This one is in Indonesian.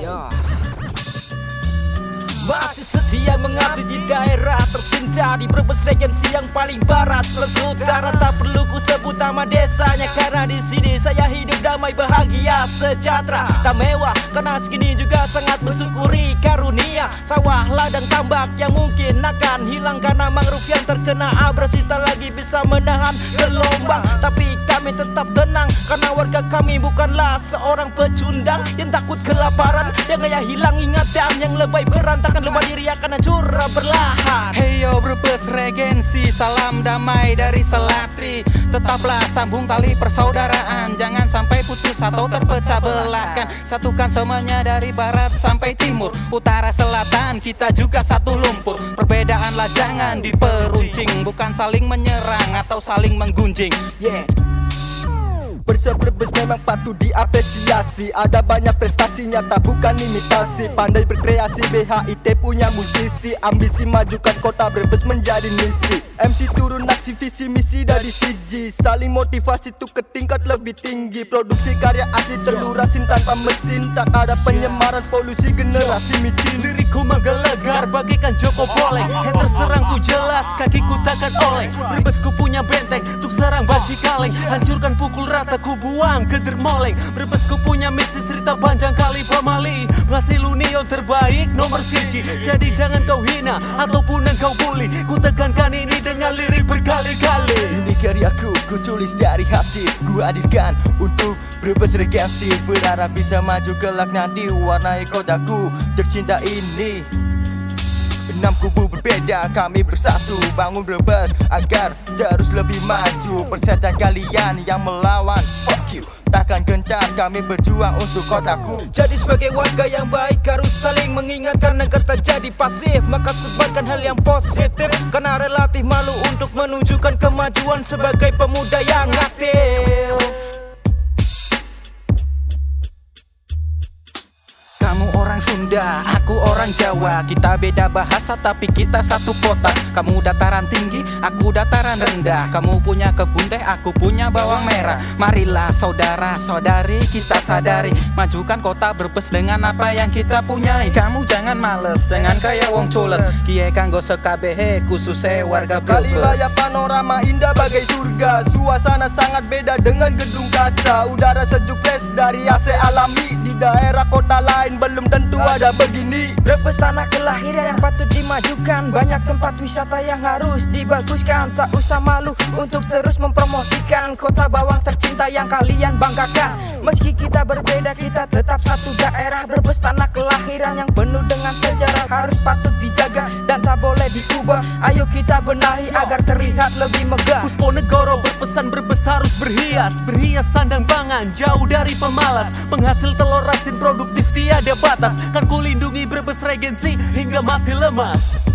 Yeah. Dia mengabdi di daerah tercinta Di Brebes Regensi yang paling barat utara tak perlu ku sebut nama desanya Karena di sini saya hidup damai bahagia sejahtera. Tak mewah karena segini juga sangat bersyukuri karunia. Sawah ladang tambak yang mungkin akan hilang Karena mangrove yang terkena abrasi. Tak lagi bisa menahan gelombang Tapi kami tetap tenang. Karena warga kami bukanlah seorang pecundang Yang takut kelaparan. Yang gaya hilang ingatan Yang lebay berantakan. Lebay diri hancur berlahan. Hey yo Brebes Regensi Salam damai dari Selatri. Tetaplah sambung tali persaudaraan Jangan sampai putus atau terpecah belahkan. Satukan semuanya dari barat sampai timur Utara selatan kita juga satu lumpur. Perbedaanlah jangan diperuncing Bukan saling menyerang atau saling menggunjing. Yeah Bersebrebes memang patut diapresiasi. Ada banyak prestasinya tak bukan imitasi. Pandai berkreasi BHIT punya musisi. Ambisi majukan kota Brebes menjadi misi. MC turun aksi visi misi dari CG Saling motivasi tuh ke tingkat lebih tinggi. Produksi karya asli telurasin tanpa mesin. Tak ada penyemaran polusi generasi micin. Lirikku menggelegar bagaikan Joko Boleng Hater serangku jelas kakiku takkan oleng Berbesku punya benteng Tuk serang baji kaleng. Hancurkan pukul rata ku buang ke dermoleng Berbesku punya misi cerita panjang kali pamali Ngasih lu neon terbaik nomor siji. Jadi jangan kau hina ataupun engkau bully. Ku tekankan ini dengan lirik berkali-kali. Ini karyaku, ku tulis dari hati. Ku hadirkan untuk Brebes Regensi Berharap bisa maju kelak nanti. Warnai kotaku tercinta ini Enam kubu berbeda kami bersatu. Bangun Brebes agar terus lebih maju. Persetan kalian yang melawan. Fuck you. Takkan gentar kami berjuang untuk kotaku. Jadi sebagai warga yang baik harus saling mengingatkan agar tak jadi pasif. Maka sebarkan hal yang positif. Karena relatif malu untuk menunjukkan kemajuan sebagai pemuda yang aktif orang Sunda, aku orang Jawa. Kita beda bahasa tapi kita satu kota. Kamu dataran tinggi, aku dataran rendah. Kamu punya kebun teh, aku punya bawang merah. Marilah saudara, saudari kita sadari. Majukan kota Brebes dengan apa yang kita punyai. Kamu jangan males, jangan kayak wong cules. Kie kanggo sekabehe, khususnya warga Brebes. Kalibaya panorama indah bagai surga. Suasana sangat beda dengan gedung kaca. Udara sejuk fresh dari AC alami daerah kota lain belum tentu ada begini. Brebes tanah kelahiran yang patut dimajukan. Banyak tempat wisata yang harus dibaguskan. Tak usah malu untuk terus mempromosikan Kota bawang tercinta yang kalian banggakan. Meski kita berbeda kita tetap satu daerah. Brebes tanah kelahiran yang penuh dengan sejarah. Harus patut dijaga dan tak boleh diubah. Ayo kita benahi agar terlihat lebih megah. Pusponegoro berpesan berbes berhias Berhias sandang pangan jauh dari pemalas. Penghasil telur asin produktif tiada batas. Kan ku lindungi berbes regensi hingga mati lemas